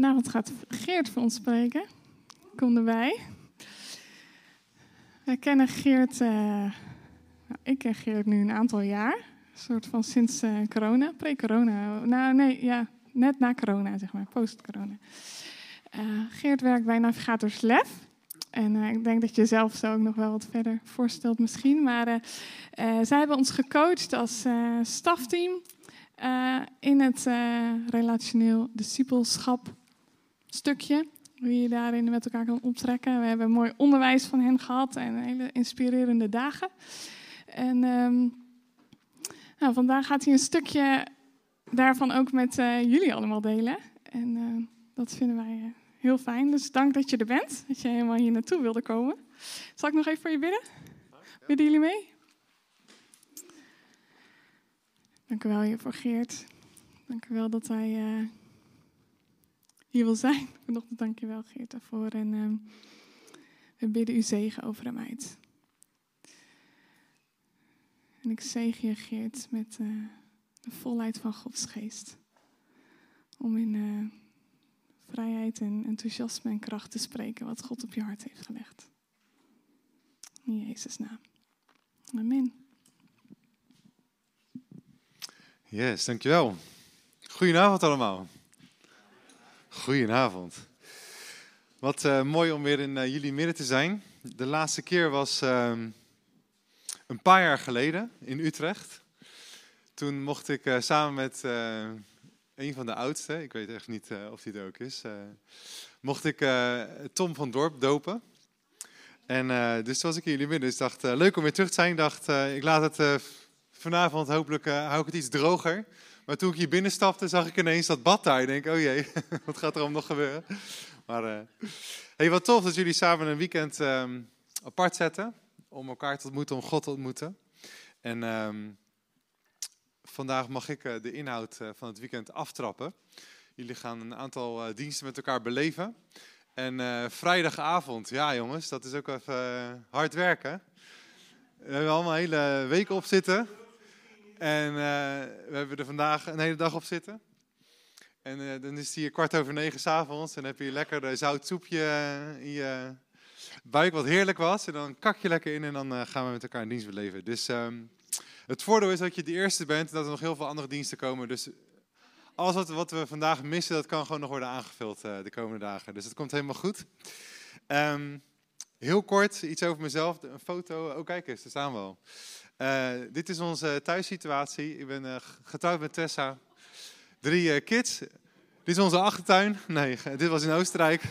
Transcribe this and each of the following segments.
Vanavond gaat Geert voor ons spreken. Kom erbij. Wij kennen Geert, uh, nou, ik ken Geert nu een aantal jaar. Een soort van sinds uh, corona, pre-corona. Nou nee, ja, net na corona zeg maar, post-corona. Uh, Geert werkt bij Navigators Lef. En ik denk dat je zelf zo ook nog wel wat verder voorstelt misschien. Maar zij hebben ons gecoacht als stafteam in het relationeel discipelschap stukje. Hoe je daarin met elkaar kan optrekken. We hebben mooi onderwijs van hen gehad en hele inspirerende dagen. En um, nou, vandaag gaat hij een stukje daarvan ook met uh, jullie allemaal delen. En uh, dat vinden wij uh, heel fijn. Dus dank dat je er bent, dat je helemaal hier naartoe wilde komen. Zal ik nog even voor je bidden? Bidden jullie mee? Dank u wel, Geert. Dank u wel dat hij hier wil zijn. Vanochtend dank je wel, Geert, daarvoor. En uh, we bidden u zegen over hem uit. En ik zegen je, Geert, met uh, de volheid van Gods geest. Om in uh, vrijheid en enthousiasme en kracht te spreken wat God op je hart heeft gelegd. In Jezus' naam. Amen. Yes, dankjewel. Goedenavond allemaal. Goedenavond. Wat uh, mooi om weer in uh, jullie midden te zijn. De laatste keer was uh, een paar jaar geleden in Utrecht. Toen mocht ik uh, samen met een van de oudsten, ik weet echt niet of hij er ook is, mocht ik Tom van Dorp dopen. En dus toen was ik in jullie midden. Dus ik dacht, leuk om weer terug te zijn. Ik dacht, ik laat het vanavond, hopelijk hou ik het iets droger. Maar toen ik hier binnenstapte, zag ik ineens dat bad daar. Ik denk, oh jee, wat gaat er om nog gebeuren? Maar uh, hey, wat tof dat jullie samen een weekend um, apart zetten. Om elkaar te ontmoeten, om God te ontmoeten. En um, vandaag mag ik uh, de inhoud uh, van het weekend aftrappen. Jullie gaan een aantal diensten met elkaar beleven. En vrijdagavond, ja jongens, dat is ook even hard werken. We hebben allemaal een hele week op zitten. En uh, we hebben er vandaag een hele dag op zitten. En uh, dan is het hier kwart over negen s'avonds. En dan heb je lekker zout soepje in je buik, wat heerlijk was. En dan kak je lekker in en dan gaan we met elkaar een dienst beleven. Dus um, het voordeel is dat je de eerste bent en dat er nog heel veel andere diensten komen. Dus alles wat, wat we vandaag missen, dat kan gewoon nog worden aangevuld de komende dagen. Dus het komt helemaal goed. Um, heel kort, iets over mezelf. Een foto, oh kijk eens, daar staan we al. Uh, dit is onze thuissituatie. Ik ben uh, getrouwd met Tessa. Drie uh, kids. Dit is onze achtertuin. Nee, dit was in Oostenrijk.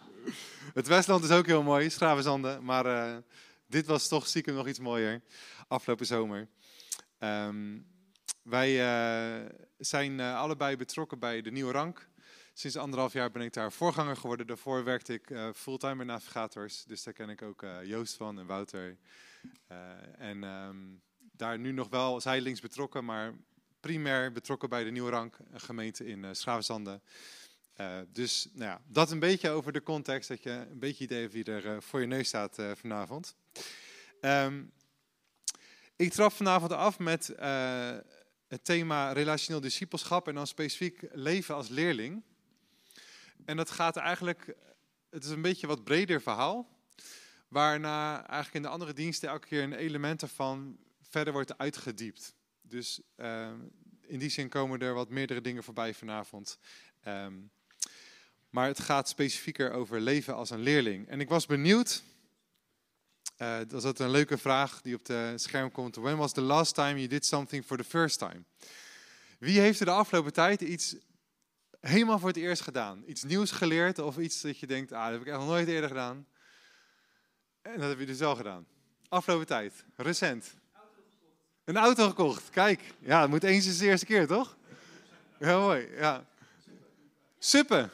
het Westland is ook heel mooi, Schravenzanden. Maar dit was toch stiekem nog iets mooier. Afgelopen zomer. Um, wij zijn allebei betrokken bij de Nieuwe Rank. Sinds anderhalf jaar ben ik daar voorganger geworden. Daarvoor werkte ik fulltime bij Navigators. Dus daar ken ik ook Joost van en Wouter. Uh, en um, daar nu nog wel zijdelings betrokken, maar primair betrokken bij de Nieuwe Rank, een gemeente in uh, dus nou ja, dat een beetje over de context, dat je een beetje idee hebt wie er voor je neus staat vanavond. Um, ik trap vanavond af met het thema relationeel discipelschap en dan specifiek leven als leerling. En dat gaat eigenlijk, het is een beetje wat breder verhaal. Waarna eigenlijk in de andere diensten elke keer een element ervan verder wordt uitgediept. Dus uh, in die zin komen er wat meerdere dingen voorbij vanavond. Um, maar het gaat specifieker over leven als een leerling. En ik was benieuwd, uh, dat is een leuke vraag die op de scherm komt. When was the last time you did something for the first time? Wie heeft er de afgelopen tijd iets helemaal voor het eerst gedaan? Iets nieuws geleerd of iets dat je denkt, ah, dat heb ik echt nog nooit eerder gedaan? En dat heb je dus gedaan. Afgelopen tijd, recent. Een auto gekocht, kijk. Ja, het moet eens is de eerste keer, toch? Heel mooi, ja. Suppen.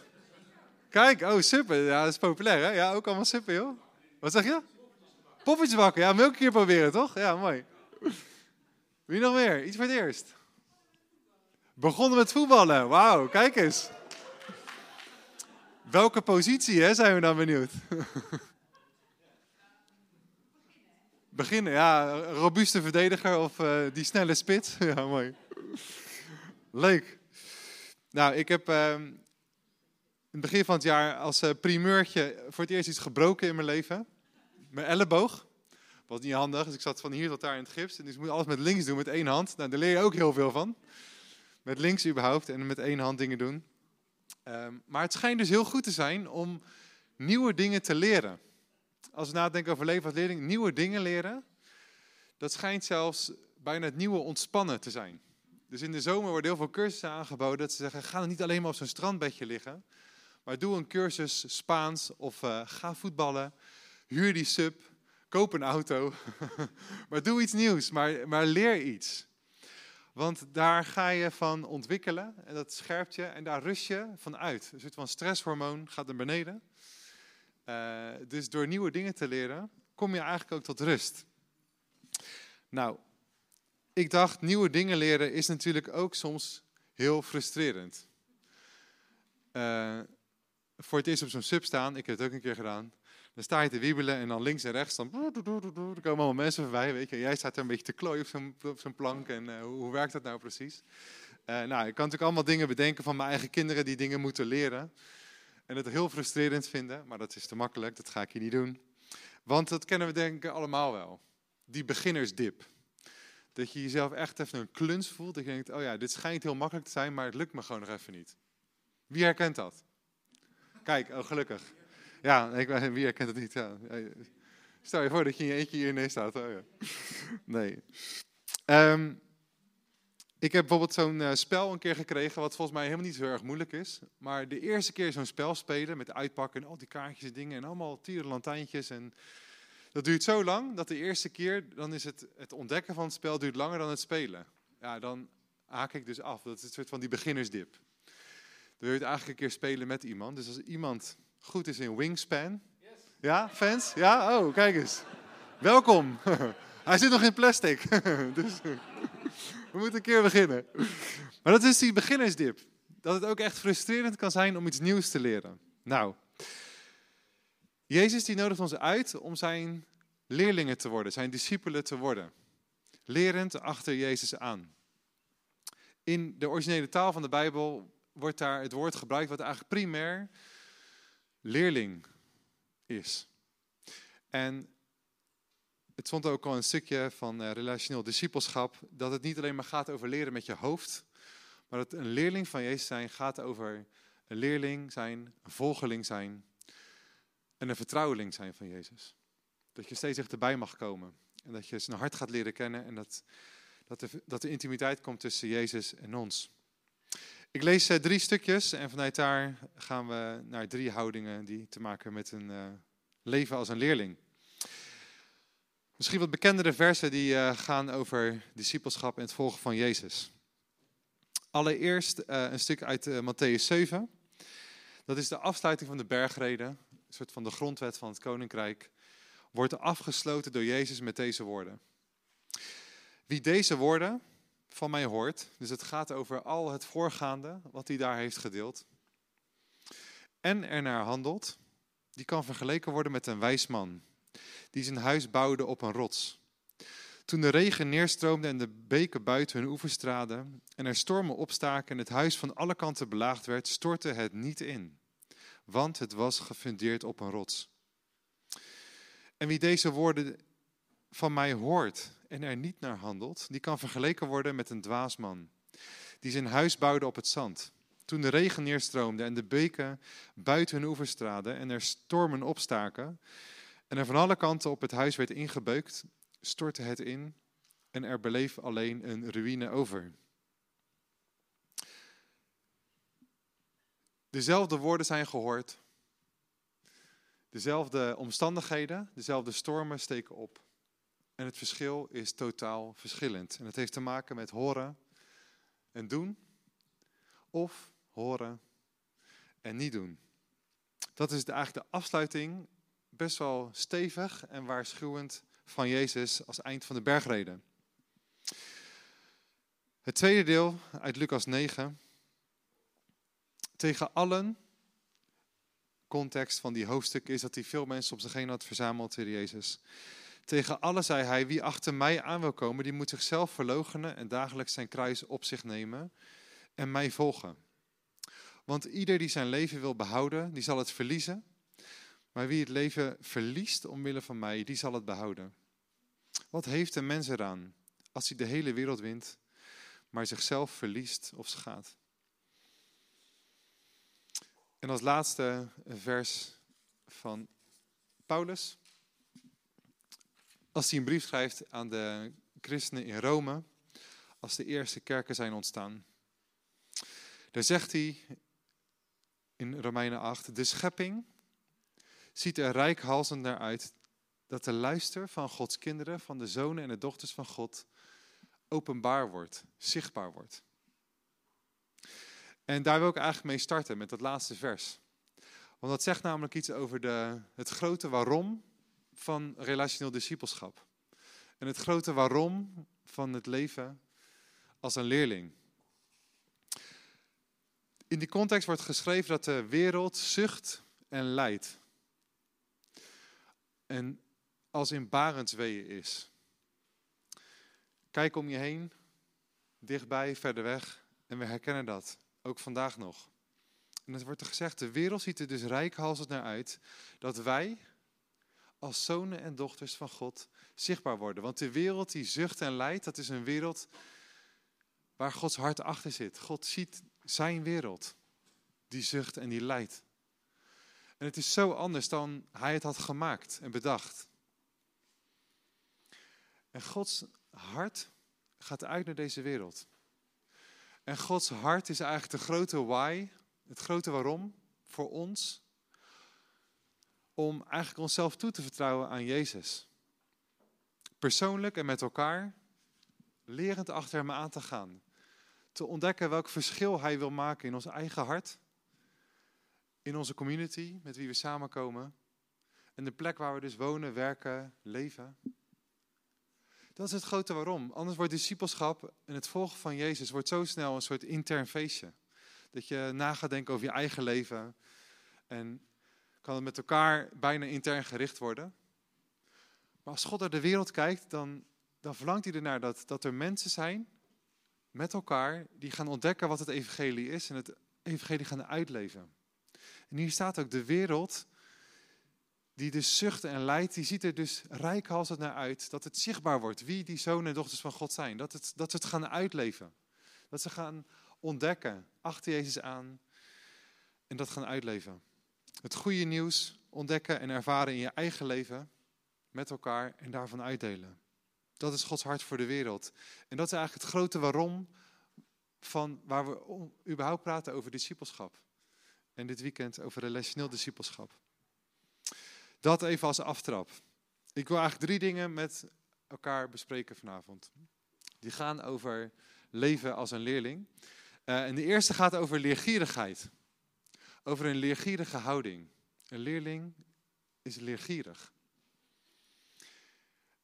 Kijk, oh, suppen. Ja, dat is populair, hè? Ja, ook allemaal suppen, joh. Wat zeg je? Poppetjes bakken. Ja, een keer proberen, toch? Ja, mooi. Wie nog meer? Iets voor het eerst. Begonnen met voetballen. Wauw, kijk eens. Welke positie, hè, zijn we dan benieuwd. beginnen. Ja, robuuste verdediger of uh, die snelle spits. ja, mooi. Leuk. Nou, ik heb uh, het begin van het jaar als uh, primeurtje voor het eerst iets gebroken in mijn leven. Mijn elleboog. Was niet handig, dus ik zat van hier tot daar in het gips. En dus ik moet alles met links doen, met één hand. Nou, daar leer je ook heel veel van. Met links überhaupt en met één hand dingen doen. Um, maar het schijnt dus heel goed te zijn om nieuwe dingen te leren. Als we nadenken over leven nieuwe dingen leren. Dat schijnt zelfs bijna het nieuwe ontspannen te zijn. Dus in de zomer worden heel veel cursussen aangeboden. Dat ze zeggen, ga dan niet alleen maar op zo'n strandbedje liggen. Maar doe een cursus Spaans of uh, ga voetballen. Huur die sub. Koop een auto. maar doe iets nieuws. Maar, maar leer iets. Want daar ga je van ontwikkelen. En dat scherpt je. En daar rust je van uit. Een soort van stresshormoon gaat naar beneden. Uh, dus door nieuwe dingen te leren, kom je eigenlijk ook tot rust. Nou, ik dacht, nieuwe dingen leren is natuurlijk ook soms heel frustrerend. Uh, voor het eerst op zo'n sub staan, ik heb het ook een keer gedaan. Dan sta je te wiebelen en dan links en rechts, dan komen allemaal mensen voorbij, weet je. Jij staat er een beetje te klooien op zo'n, zo'n plank en uh, hoe, hoe, werkt dat nou precies? Nou, ik kan natuurlijk allemaal dingen bedenken van mijn eigen kinderen die dingen moeten leren. En het heel frustrerend vinden, maar dat is te makkelijk, dat ga ik hier niet doen. Want dat kennen we denk ik allemaal wel. Die beginnersdip. Dat je jezelf echt even een kluns voelt. Dat je denkt, oh ja, dit schijnt heel makkelijk te zijn, maar het lukt me gewoon nog even niet. Wie herkent dat? Kijk, oh gelukkig. Ja, ik, wie herkent het niet? Ja. Stel je voor dat je in je eentje hier ineens staat. Oh ja. Nee. Um, ik heb bijvoorbeeld zo'n uh, spel een keer gekregen, wat volgens mij helemaal niet zo erg moeilijk is. Maar de eerste keer zo'n spel spelen met uitpakken en al die kaartjes en dingen en allemaal tierenlantijntjes. En dat duurt zo lang dat de eerste keer, dan is het, het ontdekken van het spel duurt langer dan het spelen. Ja, dan haak ik dus af. Dat is een soort van die beginnersdip. Dan wil je het eigenlijk een keer spelen met iemand. Dus als iemand goed is in wingspan. Yes. Ja, fans? Ja? Oh, kijk eens. Welkom. Hij zit nog in plastic. dus... We moeten een keer beginnen. Maar dat is die beginnersdip. Dat het ook echt frustrerend kan zijn om iets nieuws te leren. Nou, Jezus die nodigt ons uit om zijn leerlingen te worden, zijn discipelen te worden. Lerend achter Jezus aan. In de originele taal van de Bijbel wordt daar het woord gebruikt wat eigenlijk primair leerling is. En het stond ook al een stukje van uh, relationeel discipelschap, dat het niet alleen maar gaat over leren met je hoofd, maar dat een leerling van Jezus zijn gaat over een leerling zijn, een volgeling zijn en een vertrouweling zijn van Jezus. Dat je steeds dichterbij mag komen en dat je zijn hart gaat leren kennen en dat, dat, de, dat intimiteit komt tussen Jezus en ons. Ik lees uh, drie stukjes en vanuit daar gaan we naar drie houdingen die te maken met een uh, leven als een leerling. Misschien wat bekendere versen die uh, gaan over discipelschap en het volgen van Jezus. Allereerst uh, een stuk uit uh, Matthäus 7. Dat is de afsluiting van de bergreden, een soort van de grondwet van het koninkrijk. Wordt afgesloten door Jezus met deze woorden. Wie deze woorden van mij hoort, dus het gaat over al het voorgaande wat hij daar heeft gedeeld, en ernaar handelt, die kan vergeleken worden met een wijs man die zijn huis bouwde op een rots. Toen de regen neerstroomde en de beken buiten hun oevers traden en er stormen opstaken en het huis van alle kanten belaagd werd, stortte het niet in, want het was gefundeerd op een rots. En wie deze woorden van mij hoort en er niet naar handelt, die kan vergeleken worden met een dwaasman, die zijn huis bouwde op het zand. Toen de regen neerstroomde en de beken buiten hun oevers traden en er stormen opstaken, en er van alle kanten op het huis werd ingebeukt, stortte het in en er beleef alleen een ruïne over. Dezelfde woorden zijn gehoord. Dezelfde omstandigheden, dezelfde stormen steken op. En het verschil is totaal verschillend. En het heeft te maken met horen en doen, of horen en niet doen. Dat is eigenlijk de afsluiting best wel stevig en waarschuwend van Jezus als eind van de bergreden. Het tweede deel uit Lucas 9. Tegen allen, context van die hoofdstuk is dat hij veel mensen op zich heen had verzameld, tegen Jezus. Tegen allen zei hij, wie achter mij aan wil komen, die moet zichzelf verloochenen en dagelijks zijn kruis op zich nemen en mij volgen. Want ieder die zijn leven wil behouden, die zal het verliezen. Maar wie het leven verliest omwille van mij, die zal het behouden. Wat heeft een mens eraan als hij de hele wereld wint, maar zichzelf verliest of schaadt? En als laatste vers van Paulus. Als hij een brief schrijft aan de christenen in Rome, als de eerste kerken zijn ontstaan. Daar zegt hij in Romeinen 8, de schepping ziet er rijkhalsend naar uit dat de luister van Gods kinderen, van de zonen en de dochters van God, openbaar wordt, zichtbaar wordt. En daar wil ik eigenlijk mee starten, met dat laatste vers. Want dat zegt namelijk iets over de, het grote waarom van relationeel discipelschap. En het grote waarom van het leven als een leerling. In die context wordt geschreven dat de wereld zucht en lijdt. En als in barensweeën is. Kijk om je heen, dichtbij, verder weg, en we herkennen dat, ook vandaag nog. En het wordt er gezegd, de wereld ziet er dus rijkhalsend naar uit dat wij als zonen en dochters van God zichtbaar worden. Want de wereld die zucht en lijdt, dat is een wereld waar Gods hart achter zit. God ziet zijn wereld, die zucht en die lijdt. En het is zo anders dan hij het had gemaakt en bedacht. En Gods hart gaat uit naar deze wereld. En Gods hart is eigenlijk de grote why, het grote waarom voor ons. Om eigenlijk onszelf toe te vertrouwen aan Jezus. Persoonlijk en met elkaar, lerend achter hem aan te gaan. Te ontdekken welk verschil hij wil maken in ons eigen hart. In onze community, met wie we samenkomen. En de plek waar we dus wonen, werken, leven. Dat is het grote waarom. Anders wordt discipelschap en het volgen van Jezus wordt zo snel een soort intern feestje. Dat je na gaat denken over je eigen leven. En kan het met elkaar bijna intern gericht worden. Maar als God naar de wereld kijkt, dan, dan verlangt hij ernaar dat, dat er mensen zijn met elkaar die gaan ontdekken wat het evangelie is en het evangelie gaan uitleven. En hier staat ook de wereld die dus zucht en lijdt, die ziet er dus rijkhalsend naar uit dat het zichtbaar wordt wie die zonen en dochters van God zijn. Dat, het, dat ze het gaan uitleven. Dat ze gaan ontdekken, achter Jezus aan en dat gaan uitleven. Het goede nieuws ontdekken en ervaren in je eigen leven met elkaar en daarvan uitdelen. Dat is Gods hart voor de wereld. En dat is eigenlijk het grote waarom van waar we überhaupt praten over discipelschap. En dit weekend over relationeel discipelschap. Dat even als aftrap. Ik wil eigenlijk drie dingen met elkaar bespreken vanavond. Die gaan over leven als een leerling. Uh, en de eerste gaat over leergierigheid. Over een leergierige houding. Een leerling is leergierig.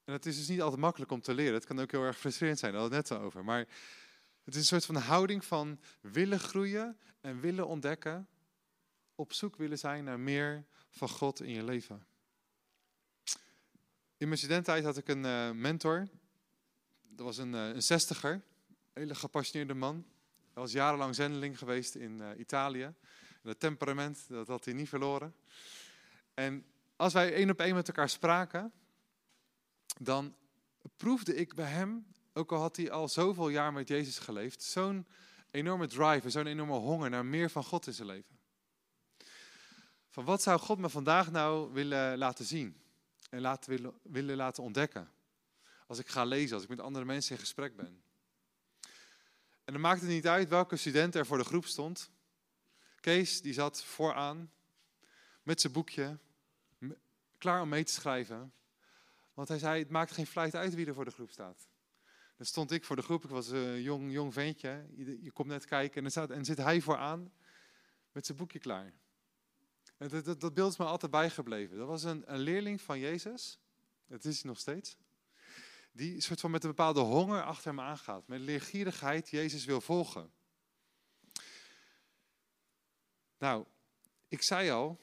En het is dus niet altijd makkelijk om te leren. Het kan ook heel erg frustrerend zijn, daar hadden we het net over. Maar het is een soort van houding van willen groeien en willen ontdekken. Op zoek willen zijn naar meer van God in je leven. In mijn studententijd had ik een uh, mentor. Dat was een, uh, een zestiger. Een hele gepassioneerde man. Hij was jarenlang zendeling geweest in uh, Italië. En het temperament, dat had hij niet verloren. En als wij één op één met elkaar spraken, dan proefde ik bij hem, ook al had hij al zoveel jaar met Jezus geleefd, zo'n enorme drive, zo'n enorme honger naar meer van God in zijn leven. Van wat zou God me vandaag nou willen laten zien? en laten willen, willen laten ontdekken. Als ik ga lezen, als ik met andere mensen in gesprek ben. En dan maakt het niet uit welke student er voor de groep stond. Kees, die zat vooraan met zijn boekje, klaar om mee te schrijven. Want hij zei, het maakt geen fluit uit wie er voor de groep staat. Dan stond ik voor de groep, ik was een jong, jong ventje. Je, komt net kijken en dan, en zit hij vooraan met zijn boekje klaar. Dat, dat, dat, beeld is me altijd bijgebleven. Dat was een, een leerling van Jezus, dat is hij nog steeds, die soort van met een bepaalde honger achter hem aangaat. Met leergierigheid Jezus wil volgen. Nou, ik zei al,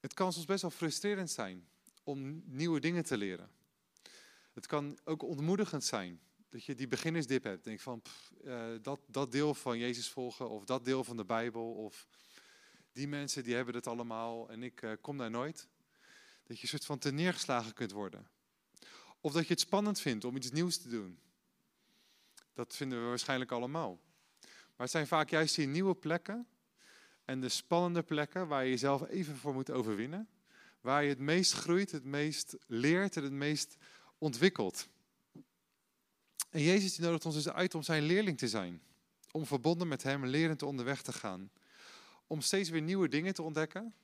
het kan soms best wel frustrerend zijn om nieuwe dingen te leren. Het kan ook ontmoedigend zijn. dat je die beginnersdip hebt. Denk van, uh, dat, dat deel van Jezus volgen of dat deel van de Bijbel of die mensen die hebben het allemaal en ik uh, kom daar nooit. Dat je een soort van te neergeslagen kunt worden. Of dat je het spannend vindt om iets nieuws te doen. Dat vinden we waarschijnlijk allemaal. Maar het zijn vaak juist die nieuwe plekken en de spannende plekken waar je jezelf even voor moet overwinnen. Waar je het meest groeit, het meest leert en het meest ontwikkelt. En Jezus die nodigt ons dus uit om zijn leerling te zijn. Om verbonden met hem lerend onderweg te gaan. Om steeds weer nieuwe dingen te ontdekken.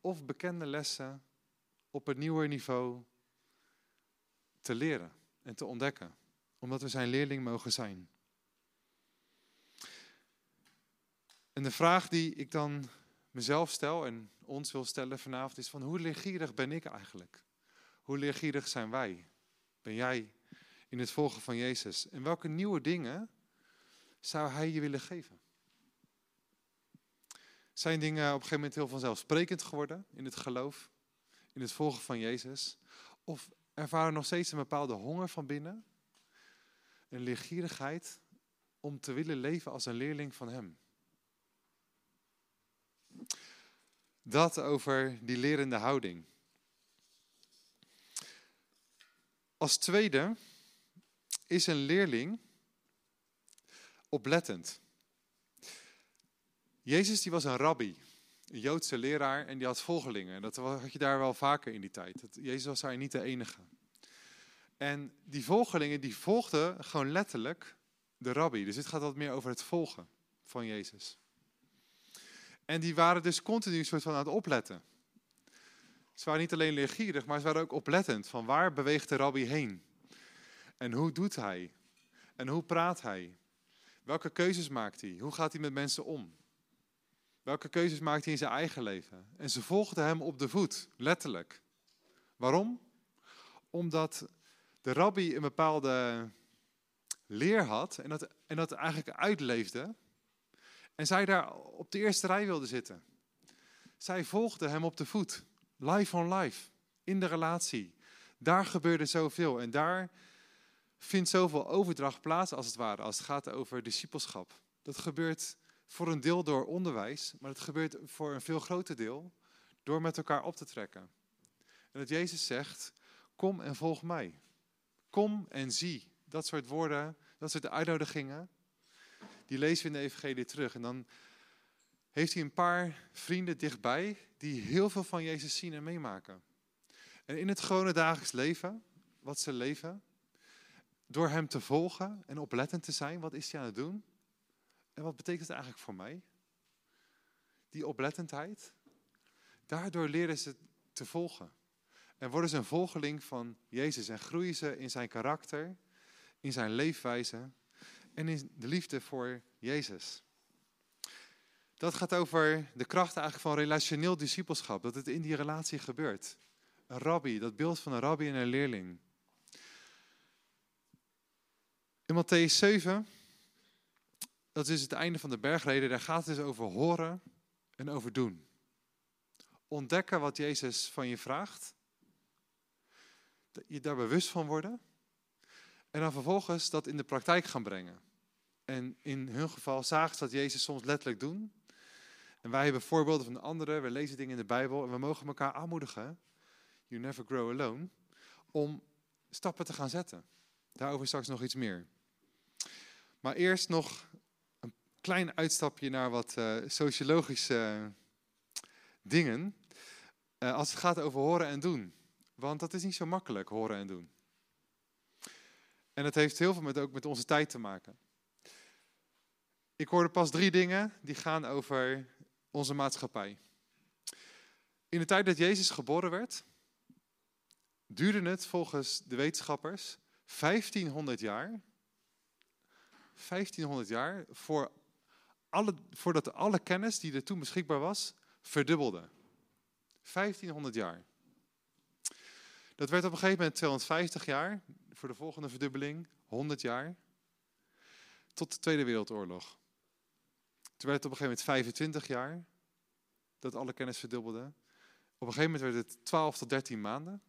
Of bekende lessen op een nieuwer niveau te leren en te ontdekken. Omdat we zijn leerling mogen zijn. En de vraag die ik dan mezelf stel en ons wil stellen vanavond is van hoe leergierig ben ik eigenlijk? Hoe leergierig zijn wij? Ben jij in het volgen van Jezus? En welke nieuwe dingen zou Hij je willen geven? Zijn dingen op een gegeven moment heel vanzelfsprekend geworden in het geloof, in het volgen van Jezus? Of ervaren nog steeds een bepaalde honger van binnen? Een leergierigheid om te willen leven als een leerling van Hem? Dat over die lerende houding. Als tweede is een leerling oplettend. Jezus die was een rabbi, een Joodse leraar en die had volgelingen. En dat had je daar wel vaker in die tijd. Jezus was daar niet de enige. En die volgelingen die volgden gewoon letterlijk de rabbi. Dus dit gaat wat meer over het volgen van Jezus. En die waren dus continu soort van aan het opletten. Ze waren niet alleen leergierig, maar ze waren ook oplettend. Van waar beweegt de rabbi heen? En hoe doet hij? En hoe praat hij? Welke keuzes maakt hij? Hoe gaat hij met mensen om? Welke keuzes maakt hij in zijn eigen leven? En ze volgden hem op de voet, letterlijk. Waarom? Omdat de rabbi een bepaalde leer had en dat, en dat eigenlijk uitleefde en zij daar op de eerste rij wilde zitten. Zij volgde hem op de voet, life on life, in de relatie. Daar gebeurde zoveel en daar vindt zoveel overdracht plaats als het ware, als het gaat over discipelschap. Dat gebeurt voor een deel door onderwijs, maar het gebeurt voor een veel groter deel door met elkaar op te trekken. En dat Jezus zegt, kom en volg mij. Kom en zie. Dat soort woorden, dat soort uitnodigingen, die lezen we in de Evangelie terug. En dan heeft hij een paar vrienden dichtbij die heel veel van Jezus zien en meemaken. En in het gewone dagelijks leven, wat ze leven, door hem te volgen en oplettend te zijn, wat is hij aan het doen? En wat betekent het eigenlijk voor mij? Die oplettendheid. Daardoor leren ze te volgen. En worden ze een volgeling van Jezus en groeien ze in zijn karakter, in zijn leefwijze en in de liefde voor Jezus. Dat gaat over de kracht eigenlijk van relationeel discipelschap, dat het in die relatie gebeurt. Een rabbi, dat beeld van een rabbi en een leerling. In Matthäus 7, dat is het einde van de bergreden, daar gaat het dus over horen en over doen. Ontdekken wat Jezus van je vraagt, je daar bewust van worden en dan vervolgens dat in de praktijk gaan brengen. En in hun geval zagen ze dat Jezus soms letterlijk doen. En wij hebben voorbeelden van anderen. We lezen dingen in de Bijbel en we mogen elkaar aanmoedigen. You never grow alone. Om stappen te gaan zetten. Daarover straks nog iets meer. Maar eerst nog klein uitstapje naar wat uh, sociologische dingen. Uh, als het gaat over horen en doen. Want dat is niet zo makkelijk, horen en doen. En het heeft heel veel met, ook met onze tijd te maken. Ik hoorde pas drie dingen die gaan over onze maatschappij. In de tijd dat Jezus geboren werd, duurde het volgens de wetenschappers 1500 jaar. 1500 jaar voor alle, voordat alle kennis die er toen beschikbaar was, verdubbelde. 1500 jaar. Dat werd op een gegeven moment 250 jaar, voor de volgende verdubbeling 100 jaar, tot de Tweede Wereldoorlog. Toen werd het op een gegeven moment 25 jaar dat alle kennis verdubbelde. Op een gegeven moment werd het 12 tot 13 maanden.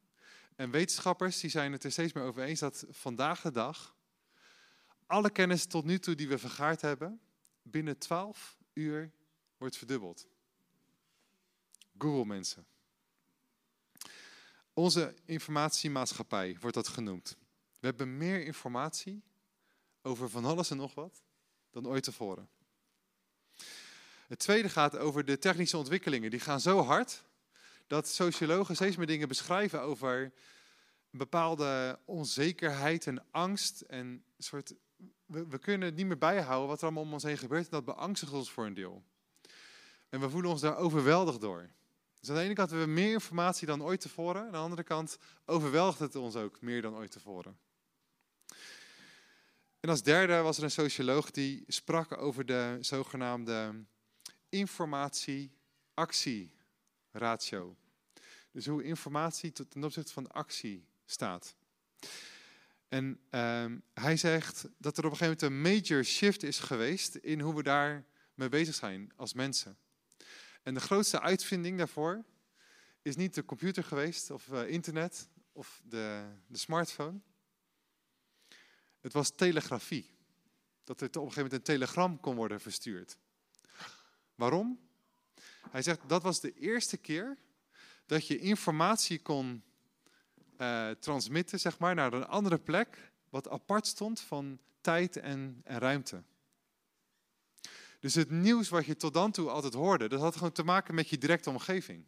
En wetenschappers die zijn het er steeds meer over eens dat vandaag de dag alle kennis tot nu toe die we vergaard hebben, binnen 12 uur wordt verdubbeld. Google mensen. Onze informatiemaatschappij wordt dat genoemd. We hebben meer informatie over van alles en nog wat dan ooit tevoren. Het tweede gaat over de technische ontwikkelingen. Die gaan zo hard dat sociologen steeds meer dingen beschrijven over een bepaalde onzekerheid en angst. En soort, we, we kunnen niet meer bijhouden wat er allemaal om ons heen gebeurt. En dat beangstigt ons voor een deel. En we voelen ons daar overweldigd door. Dus aan de ene kant hebben we meer informatie dan ooit tevoren. Aan de andere kant overweldigt het ons ook meer dan ooit tevoren. En als derde was er een socioloog die sprak over de zogenaamde informatie-actie-ratio. Dus hoe informatie ten opzichte van actie staat. En ehm, hij zegt dat er op een gegeven moment een major shift is geweest in hoe we daar mee bezig zijn als mensen. En de grootste uitvinding daarvoor is niet de computer geweest of uh, internet of de, de smartphone. Het was telegrafie. Dat er op een gegeven moment een telegram kon worden verstuurd. Waarom? Hij zegt dat was de eerste keer dat je informatie kon uh, transmitten zeg maar, naar een andere plek, wat apart stond van tijd en, en ruimte. Dus het nieuws wat je tot dan toe altijd hoorde, dat had gewoon te maken met je directe omgeving.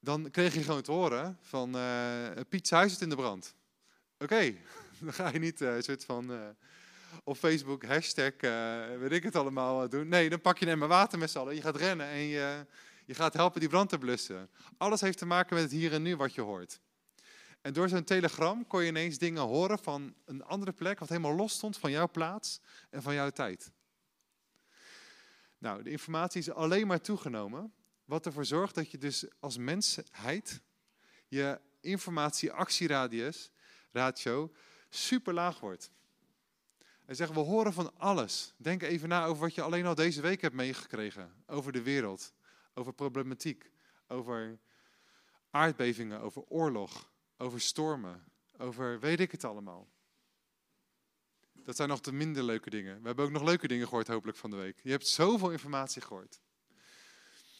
Dan kreeg je gewoon te horen van uh, Piet huis zit in de brand. Oké, dan ga je niet uh, soort van op Facebook hashtag, weet ik het allemaal, doen. Nee, dan pak je een water met z'n allen. Je gaat rennen en je, je gaat helpen die brand te blussen. Alles heeft te maken met het hier en nu wat je hoort. En door zo'n telegram kon je ineens dingen horen van een andere plek, wat helemaal los stond van jouw plaats en van jouw tijd. Nou, de informatie is alleen maar toegenomen, wat ervoor zorgt dat je dus als mensheid je informatie-actieradius, ratio, super laag wordt. Hij zegt, we horen van alles. Denk even na over wat je alleen al deze week hebt meegekregen. Over de wereld, over problematiek, over aardbevingen, over oorlog, over stormen, over weet ik het allemaal. Dat zijn nog de minder leuke dingen. We hebben ook nog leuke dingen gehoord, hopelijk van de week. Je hebt zoveel informatie gehoord.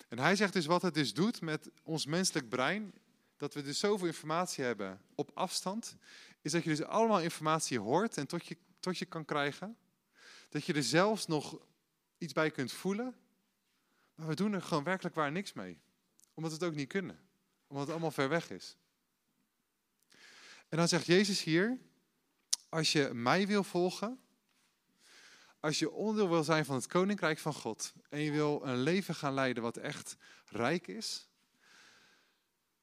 En hij zegt dus wat het dus doet met ons menselijk brein, dat we dus zoveel informatie hebben op afstand, is dat je dus allemaal informatie hoort en tot je, tot je kan krijgen. Dat je er zelfs nog iets bij kunt voelen, maar we doen er gewoon werkelijk waar niks mee. Omdat we het ook niet kunnen. Omdat het allemaal ver weg is. En dan zegt Jezus hier, als je mij wil volgen, als je onderdeel wil zijn van het koninkrijk van God en je wil een leven gaan leiden wat echt rijk is,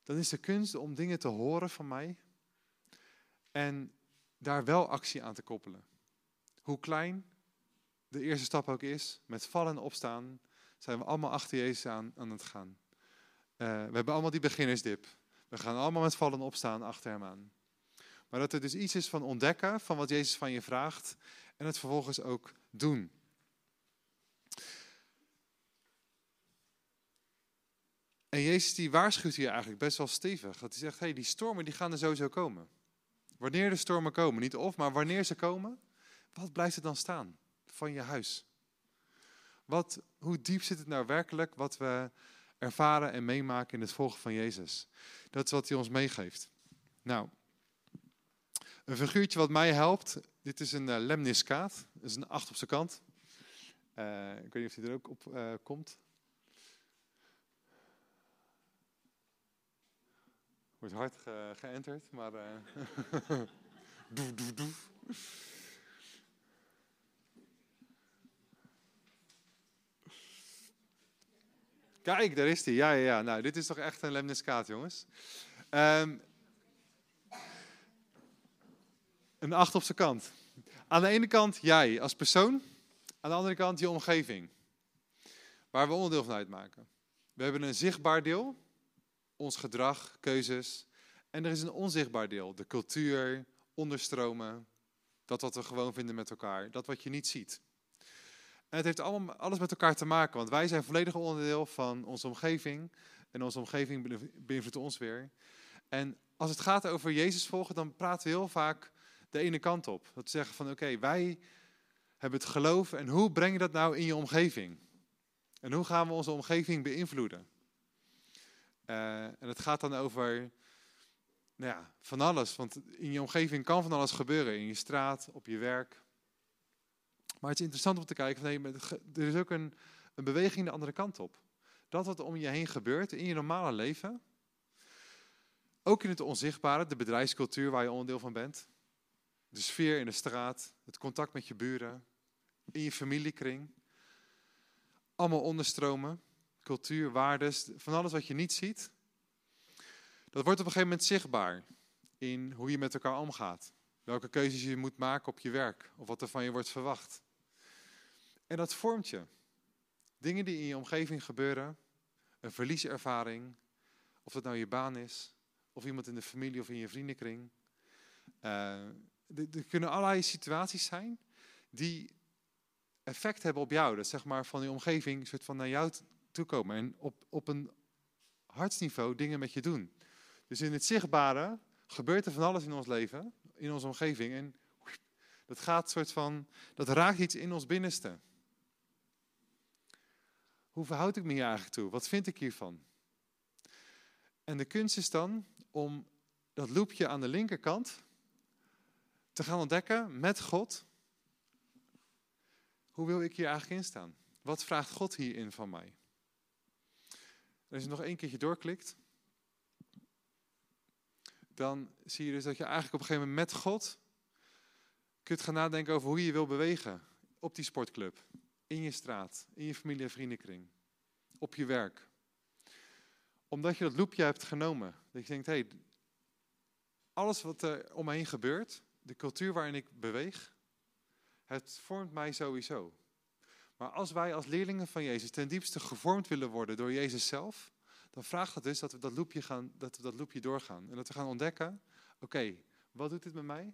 dan is de kunst om dingen te horen van mij en daar wel actie aan te koppelen. Hoe klein de eerste stap ook is, met vallen en opstaan, zijn we allemaal achter Jezus aan, aan het gaan. Uh, we hebben allemaal die beginnersdip. We gaan allemaal met vallen en opstaan achter hem aan. Maar dat er dus iets is van ontdekken van wat Jezus van je vraagt en het vervolgens ook doen. En Jezus die waarschuwt hier eigenlijk best wel stevig. Dat hij zegt, hey, die stormen die gaan er sowieso komen. Wanneer de stormen komen, niet of, maar wanneer ze komen, wat blijft er dan staan van je huis? Wat, hoe diep zit het nou werkelijk wat we ervaren en meemaken in het volgen van Jezus? Dat is wat hij ons meegeeft. Nou, een figuurtje wat mij helpt, dit is een uh, lemniskaat. Dat is een acht op zijn kant. Uh, ik weet niet of hij er ook op uh, komt. Wordt hard ge geënterd, maar... doef, doef, doef. Kijk, daar is hij. Ja, ja, ja. Nou, dit is toch echt een lemniskaat, jongens. Um, Een acht op zijn kant. Aan de ene kant jij als persoon, aan de andere kant je omgeving. Waar we onderdeel van uitmaken. We hebben een zichtbaar deel, ons gedrag, keuzes. En er is een onzichtbaar deel, de cultuur, onderstromen, dat wat we gewoon vinden met elkaar, dat wat je niet ziet. Het heeft allemaal, alles met elkaar te maken, want wij zijn volledig onderdeel van onze omgeving. En onze omgeving beïnvloedt ons weer. En als het gaat over Jezus volgen, dan praten we heel vaak de ene kant op. Dat we zeggen van oké, wij hebben het geloof en hoe breng je dat nou in je omgeving? En hoe gaan we onze omgeving beïnvloeden? Uh, en het gaat dan over nou ja, van alles, want in je omgeving kan van alles gebeuren. In je straat, op je werk. Maar het is interessant om te kijken, van, er is ook een, een beweging de andere kant op. Dat wat om je heen gebeurt in je normale leven, ook in het onzichtbare, de bedrijfscultuur waar je onderdeel van bent, de sfeer in de straat, het contact met je buren, in je familiekring, allemaal onderstromen, cultuur, waardes, van alles wat je niet ziet, dat wordt op een gegeven moment zichtbaar in hoe je met elkaar omgaat. Welke keuzes je moet maken op je werk of wat er van je wordt verwacht. En dat vormt je. Dingen die in je omgeving gebeuren, een verlieservaring, of dat nou je baan is, of iemand in de familie of in je vriendenkring. Uh, er kunnen allerlei situaties zijn die effect hebben op jou. Dat zeg maar van je omgeving soort van naar jou toe komen en op, op een hartsniveau dingen met je doen. Dus in het zichtbare gebeurt er van alles in ons leven, in onze omgeving. En dat gaat soort van, dat raakt iets in ons binnenste. Hoe verhoud ik me hier eigenlijk toe? Wat vind ik hiervan? En de kunst is dan om dat loopje aan de linkerkant te gaan ontdekken met God. Hoe wil ik hier eigenlijk in staan? Wat vraagt God hierin van mij? als je nog één keertje doorklikt, dan zie je dus dat je eigenlijk op een gegeven moment met God kunt gaan nadenken over hoe je wil bewegen op die sportclub, in je straat, in je familie- en vriendenkring, op je werk. Omdat je dat loopje hebt genomen, dat je denkt, hé, hey, alles wat er om me heen gebeurt, de cultuur waarin ik beweeg, het vormt mij sowieso. Maar als wij als leerlingen van Jezus ten diepste gevormd willen worden door Jezus zelf, dan vraagt dat dus dat we dat loopje, gaan, dat we dat loopje doorgaan. En dat we gaan ontdekken, oké, wat doet dit met mij?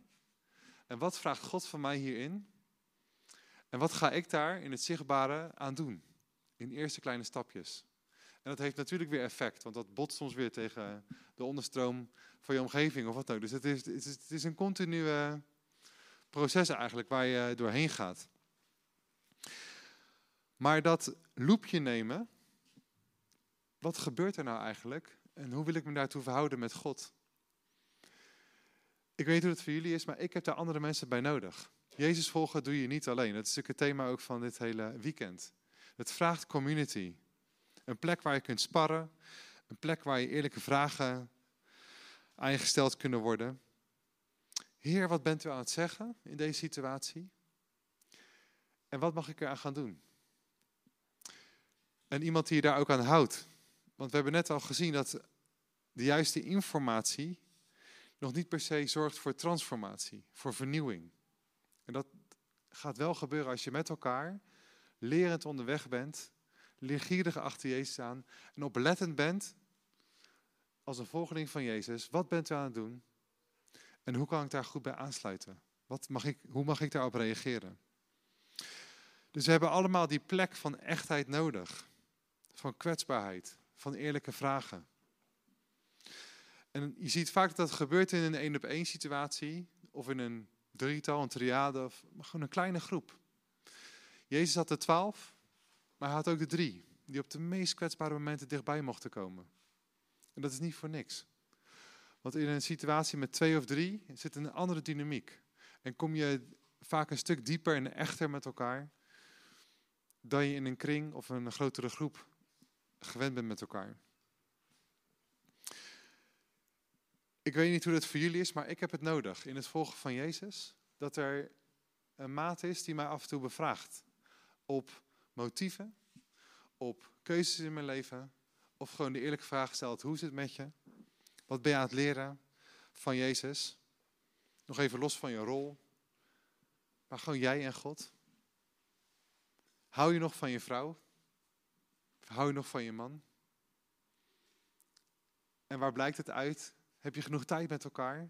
En wat vraagt God van mij hierin? En wat ga ik daar in het zichtbare aan doen? In eerste kleine stapjes. En dat heeft natuurlijk weer effect, want dat botst soms weer tegen de onderstroom van je omgeving of wat ook. Dus het is, het is, een continue proces eigenlijk waar je doorheen gaat. Maar dat loopje nemen, wat gebeurt er nou eigenlijk? En hoe wil ik me daartoe verhouden met God? Ik weet hoe het voor jullie is, maar ik heb daar andere mensen bij nodig. Jezus volgen doe je niet alleen. Dat is natuurlijk het thema ook van dit hele weekend. Het vraagt community. Een plek waar je kunt sparren. Een plek waar je eerlijke vragen aan je gesteld kunnen worden. Heer, wat bent u aan het zeggen in deze situatie? En wat mag ik eraan gaan doen? En iemand die je daar ook aan houdt. Want we hebben net al gezien dat de juiste informatie nog niet per se zorgt voor transformatie, voor vernieuwing. En dat gaat wel gebeuren als je met elkaar lerend onderweg bent, leergierig achter Jezus aan en oplettend bent als een volgeling van Jezus. Wat bent u aan het doen? En hoe kan ik daar goed bij aansluiten? Wat mag ik, hoe mag ik daarop reageren? Dus we hebben allemaal die plek van echtheid nodig, van kwetsbaarheid, van eerlijke vragen. En je ziet vaak dat dat gebeurt in een één op één situatie, of in een drietal, een triade, of gewoon een kleine groep. Jezus had de twaalf, maar hij had ook de drie, die op de meest kwetsbare momenten dichtbij mochten komen. En dat is niet voor niks. Want in een situatie met twee of drie zit een andere dynamiek. En kom je vaak een stuk dieper en echter met elkaar dan je in een kring of een grotere groep gewend bent met elkaar. Ik weet niet hoe dat voor jullie is, maar ik heb het nodig in het volgen van Jezus. Dat er een maat is die mij af en toe bevraagt. Op motieven, op keuzes in mijn leven. Of gewoon de eerlijke vraag stelt, hoe is het met je? Wat ben je aan het leren van Jezus? Nog even los van je rol. Maar gewoon jij en God. Hou je nog van je vrouw? Hou je nog van je man? En waar blijkt het uit? Heb je genoeg tijd met elkaar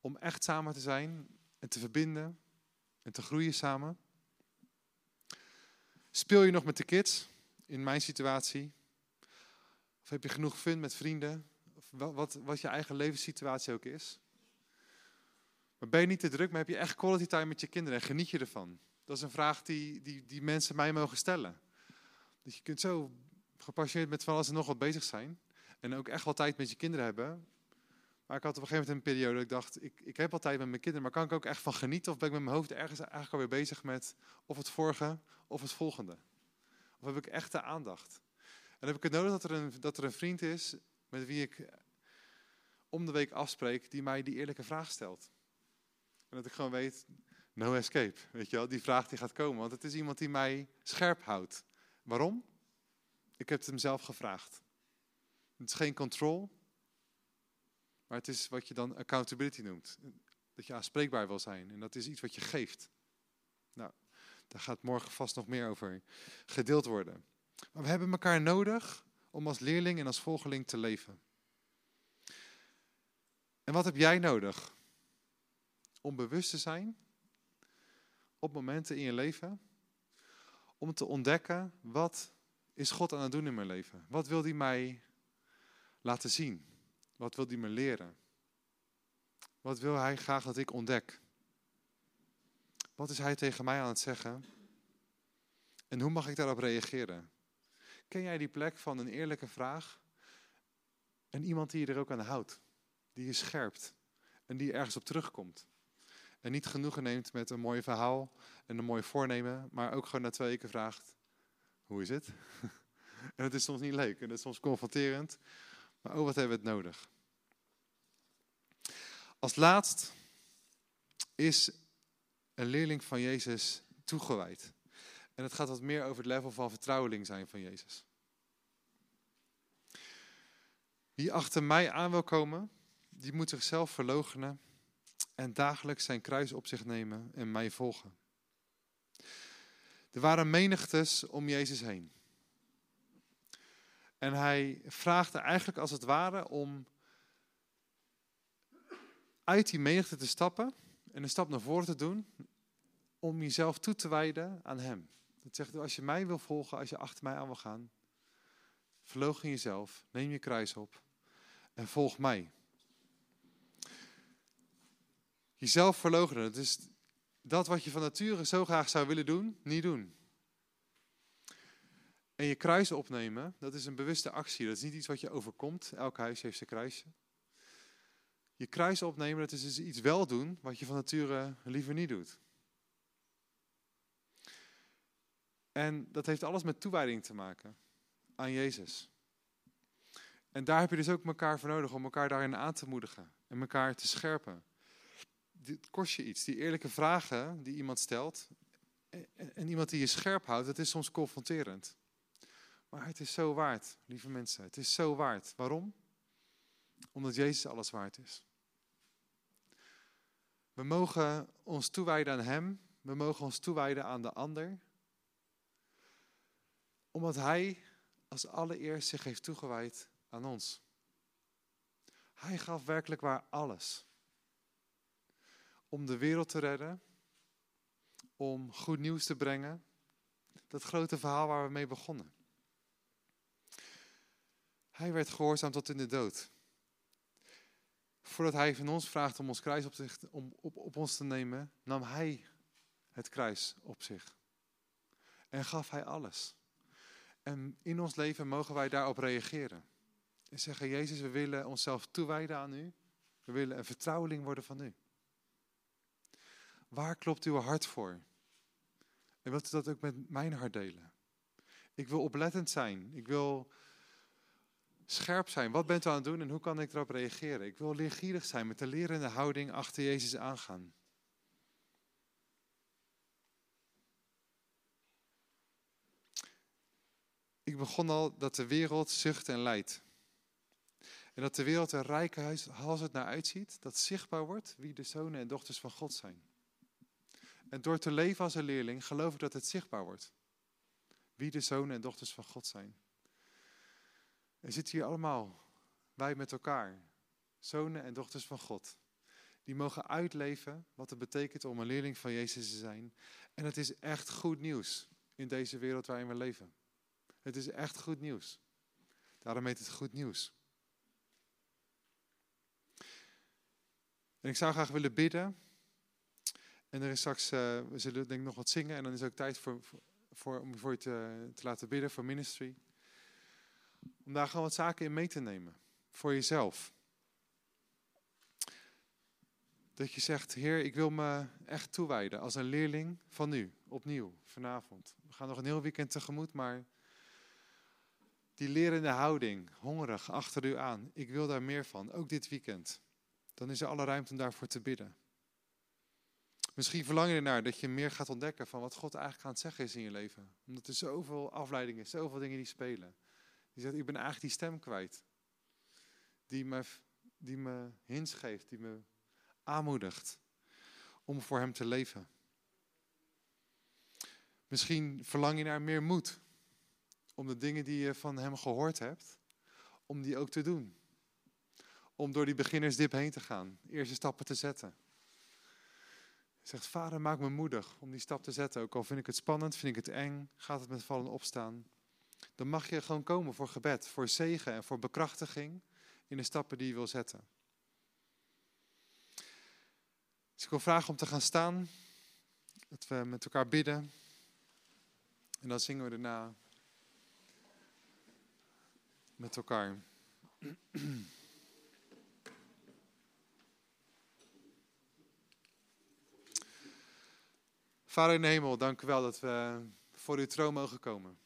om echt samen te zijn en te verbinden en te groeien samen? Speel je nog met de kids in mijn situatie? Of heb je genoeg fun met vrienden? Of wat, wat je eigen levenssituatie ook is? Maar ben je niet te druk, maar heb je echt quality time met je kinderen en geniet je ervan? Dat is een vraag die, die, die mensen mij mogen stellen. Dus je kunt zo gepassioneerd met van alles en nog wat bezig zijn. En ook echt wel tijd met je kinderen hebben. Maar ik had op een gegeven moment een periode dat ik dacht, ik, ik heb al tijd met mijn kinderen, maar kan ik ook echt van genieten? Of ben ik met mijn hoofd ergens eigenlijk alweer bezig met of het vorige of het volgende? Of heb ik echte aandacht? En heb ik het nodig dat er een, dat er een vriend is met wie ik om de week afspreek, die mij die eerlijke vraag stelt. En dat ik gewoon weet, no escape, weet je wel, die vraag die gaat komen. Want het is iemand die mij scherp houdt. Waarom? Ik heb het hem zelf gevraagd. Het is geen control, maar het is wat je dan accountability noemt. Dat je aanspreekbaar wil zijn. En dat is iets wat je geeft. Nou, daar gaat morgen vast nog meer over gedeeld worden. Maar we hebben elkaar nodig om als leerling en als volgeling te leven. En wat heb jij nodig? Om bewust te zijn op momenten in je leven. Om te ontdekken wat is God aan het doen in mijn leven? Wat wil hij mij laten zien? Wat wil hij me leren? Wat wil hij graag dat ik ontdek? Wat is hij tegen mij aan het zeggen? En hoe mag ik daarop reageren? Ken jij die plek van een eerlijke vraag en iemand die je er ook aan houdt? Die je scherpt en die ergens op terugkomt. En niet genoegen neemt met een mooi verhaal en een mooi voornemen, maar ook gewoon na twee weken vraagt: hoe is het? en het is soms niet leuk en het is soms confronterend, maar oh, wat hebben we het nodig? Als laatst is een leerling van Jezus toegewijd. En het gaat wat meer over het level van vertrouweling zijn van Jezus. Wie achter mij aan wil komen, die moet zichzelf verloochenen en dagelijks zijn kruis op zich nemen en mij volgen. Er waren menigtes om Jezus heen. En hij vraagde eigenlijk als het ware om uit die menigte te stappen en een stap naar voren te doen om jezelf toe te wijden aan hem. Dat zegt, als je mij wil volgen, als je achter mij aan wil gaan, verloochen jezelf, neem je kruis op en volg mij. Jezelf verloochenen, dat is dat wat je van nature zo graag zou willen doen, niet doen. En je kruis opnemen, dat is een bewuste actie. Dat is niet iets wat je overkomt. Elk huis heeft zijn kruisje. Je kruis opnemen, dat is dus iets wel doen wat je van nature liever niet doet. En dat heeft alles met toewijding te maken aan Jezus. En daar heb je dus ook elkaar voor nodig om elkaar daarin aan te moedigen en elkaar te scherpen. Dit kost je iets. Die eerlijke vragen die iemand stelt en iemand die je scherp houdt, dat is soms confronterend. Maar het is zo waard, lieve mensen. Het is zo waard. Waarom? Omdat Jezus alles waard is. We mogen ons toewijden aan Hem. We mogen ons toewijden aan de ander. Omdat Hij als allereerst zich heeft toegewijd aan ons. Hij gaf werkelijk waar alles. Om de wereld te redden. Om goed nieuws te brengen. Dat grote verhaal waar we mee begonnen. Hij werd gehoorzaam tot in de dood. Voordat hij van ons vraagt om ons kruis op, zich, om, op, op ons te nemen, nam hij het kruis op zich. En gaf hij alles. En in ons leven mogen wij daarop reageren. En zeggen, Jezus, we willen onszelf toewijden aan u. We willen een vertrouweling worden van u. Waar klopt uw hart voor? En wilt u dat ook met mijn hart delen? Ik wil oplettend zijn. Ik wil scherp zijn. Wat bent u aan het doen en hoe kan ik erop reageren? Ik wil leergierig zijn met de lerende houding achter Jezus aangaan. Ik begon al dat de wereld zucht en lijdt. En dat de wereld er rijke hals het naar uitziet, dat zichtbaar wordt wie de zonen en dochters van God zijn. En door te leven als een leerling geloof ik dat het zichtbaar wordt. Wie de zonen en dochters van God zijn. En zitten hier allemaal, wij met elkaar, zonen en dochters van God. Die mogen uitleven wat het betekent om een leerling van Jezus te zijn. En het is echt goed nieuws in deze wereld waarin we leven. Het is echt goed nieuws. Daarom heet het goed nieuws. En ik zou graag willen bidden En er is straks, uh, we zullen denk ik nog wat zingen. En dan is ook tijd voor, voor, om voor je te, te laten bidden voor ministry. Om daar gewoon wat zaken in mee te nemen. Voor jezelf. Dat je zegt, Heer, ik wil me echt toewijden als een leerling van u. Opnieuw, vanavond. We gaan nog een heel weekend tegemoet, maar die lerende houding, hongerig achter u aan. Ik wil daar meer van, ook dit weekend. Dan is er alle ruimte om daarvoor te bidden. Misschien verlang je ernaar dat je meer gaat ontdekken van wat God eigenlijk aan het zeggen is in je leven. Omdat er zoveel afleidingen, zoveel dingen die spelen. Je zegt, ik ben eigenlijk die stem kwijt. Die me, die me hints geeft, die me aanmoedigt om voor Hem te leven. Misschien verlang je naar meer moed om de dingen die je van Hem gehoord hebt, om die ook te doen. Om door die beginnersdip heen te gaan, eerste stappen te zetten. Zegt, vader, maak me moedig om die stap te zetten. Ook al vind ik het spannend, vind ik het eng, gaat het met vallen opstaan. Dan mag je gewoon komen voor gebed, voor zegen en voor bekrachtiging in de stappen die je wil zetten. Dus ik wil vragen om te gaan staan. Dat we met elkaar bidden. En dan zingen we daarna met elkaar. Vader in dank u wel dat we voor uw troon mogen komen.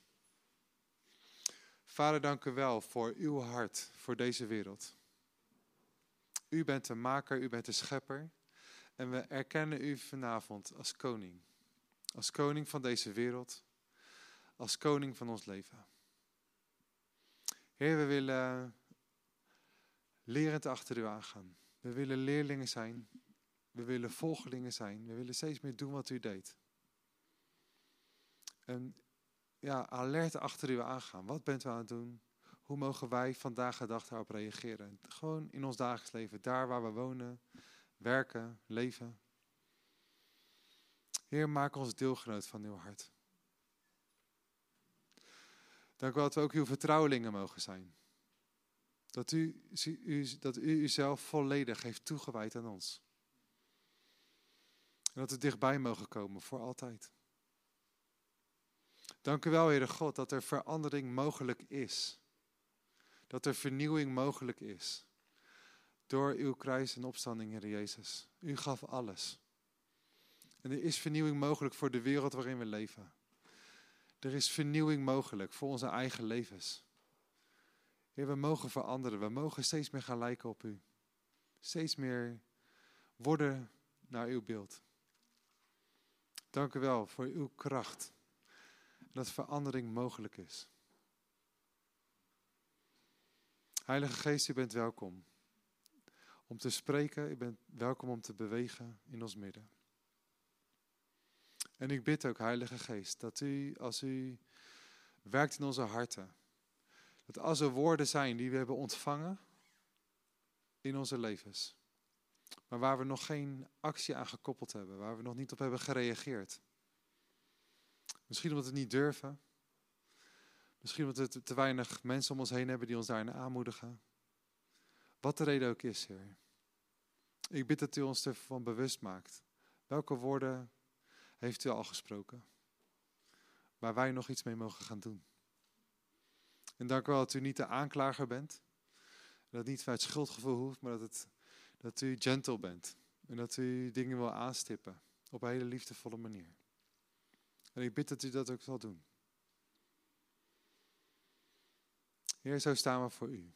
Vader, dank u wel voor uw hart voor deze wereld. U bent de maker, u bent de schepper. En we erkennen u vanavond als koning. Als koning van deze wereld. Als koning van ons leven. Heer, we willen lerend achter u aangaan. We willen leerlingen zijn. We willen volgelingen zijn. We willen steeds meer doen wat u deed. En ja, alert achter u aangaan. Wat bent u aan het doen? Hoe mogen wij vandaag de dag daarop reageren? Gewoon in ons dagelijks leven, daar waar we wonen, werken, leven. Heer, maak ons deelgenoot van uw hart. Dank u wel dat we ook uw vertrouwelingen mogen zijn. Dat u, u, dat u uzelf volledig heeft toegewijd aan ons. En dat we dichtbij mogen komen voor altijd. Dank u wel, Heere God, dat er verandering mogelijk is. Dat er vernieuwing mogelijk is. Door uw kruis en opstanding, Heer Jezus. U gaf alles. En er is vernieuwing mogelijk voor de wereld waarin we leven. Er is vernieuwing mogelijk voor onze eigen levens. Heer, we mogen veranderen. We mogen steeds meer gaan lijken op u. Steeds meer worden naar uw beeld. Dank u wel voor uw kracht. Dat verandering mogelijk is. Heilige Geest, u bent welkom om te spreken. U bent welkom om te bewegen in ons midden. En ik bid ook, Heilige Geest, dat u, als u werkt in onze harten, dat als er woorden zijn die we hebben ontvangen in onze levens, maar waar we nog geen actie aan gekoppeld hebben, waar we nog niet op hebben gereageerd. Misschien omdat we het niet durven. Misschien omdat we te weinig mensen om ons heen hebben die ons daarin aanmoedigen. Wat de reden ook is, Heer. Ik bid dat u ons ervan bewust maakt. Welke woorden heeft u al gesproken? Waar wij nog iets mee mogen gaan doen. En dank u wel dat u niet de aanklager bent. Dat het niet vanuit schuldgevoel hoeft, maar dat, het, dat u gentle bent. En dat u dingen wil aanstippen op een hele liefdevolle manier. En ik bid dat u dat ook zal doen. Heer, zo staan we voor u.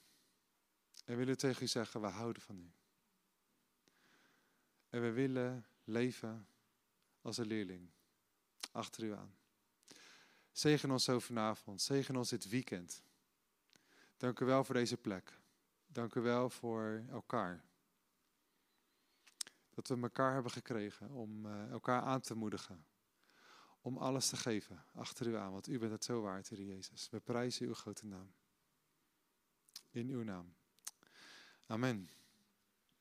En willen tegen u zeggen, we houden van u. En we willen leven als een leerling. Achter u aan. Zegen ons zo vanavond. Zegen ons dit weekend. Dank u wel voor deze plek. Dank u wel voor elkaar. Dat we elkaar hebben gekregen om eh, elkaar aan te moedigen. Om alles te geven achter u aan, want u bent het zo waard, Heer Jezus. We prijzen uw grote naam. In uw naam. Amen.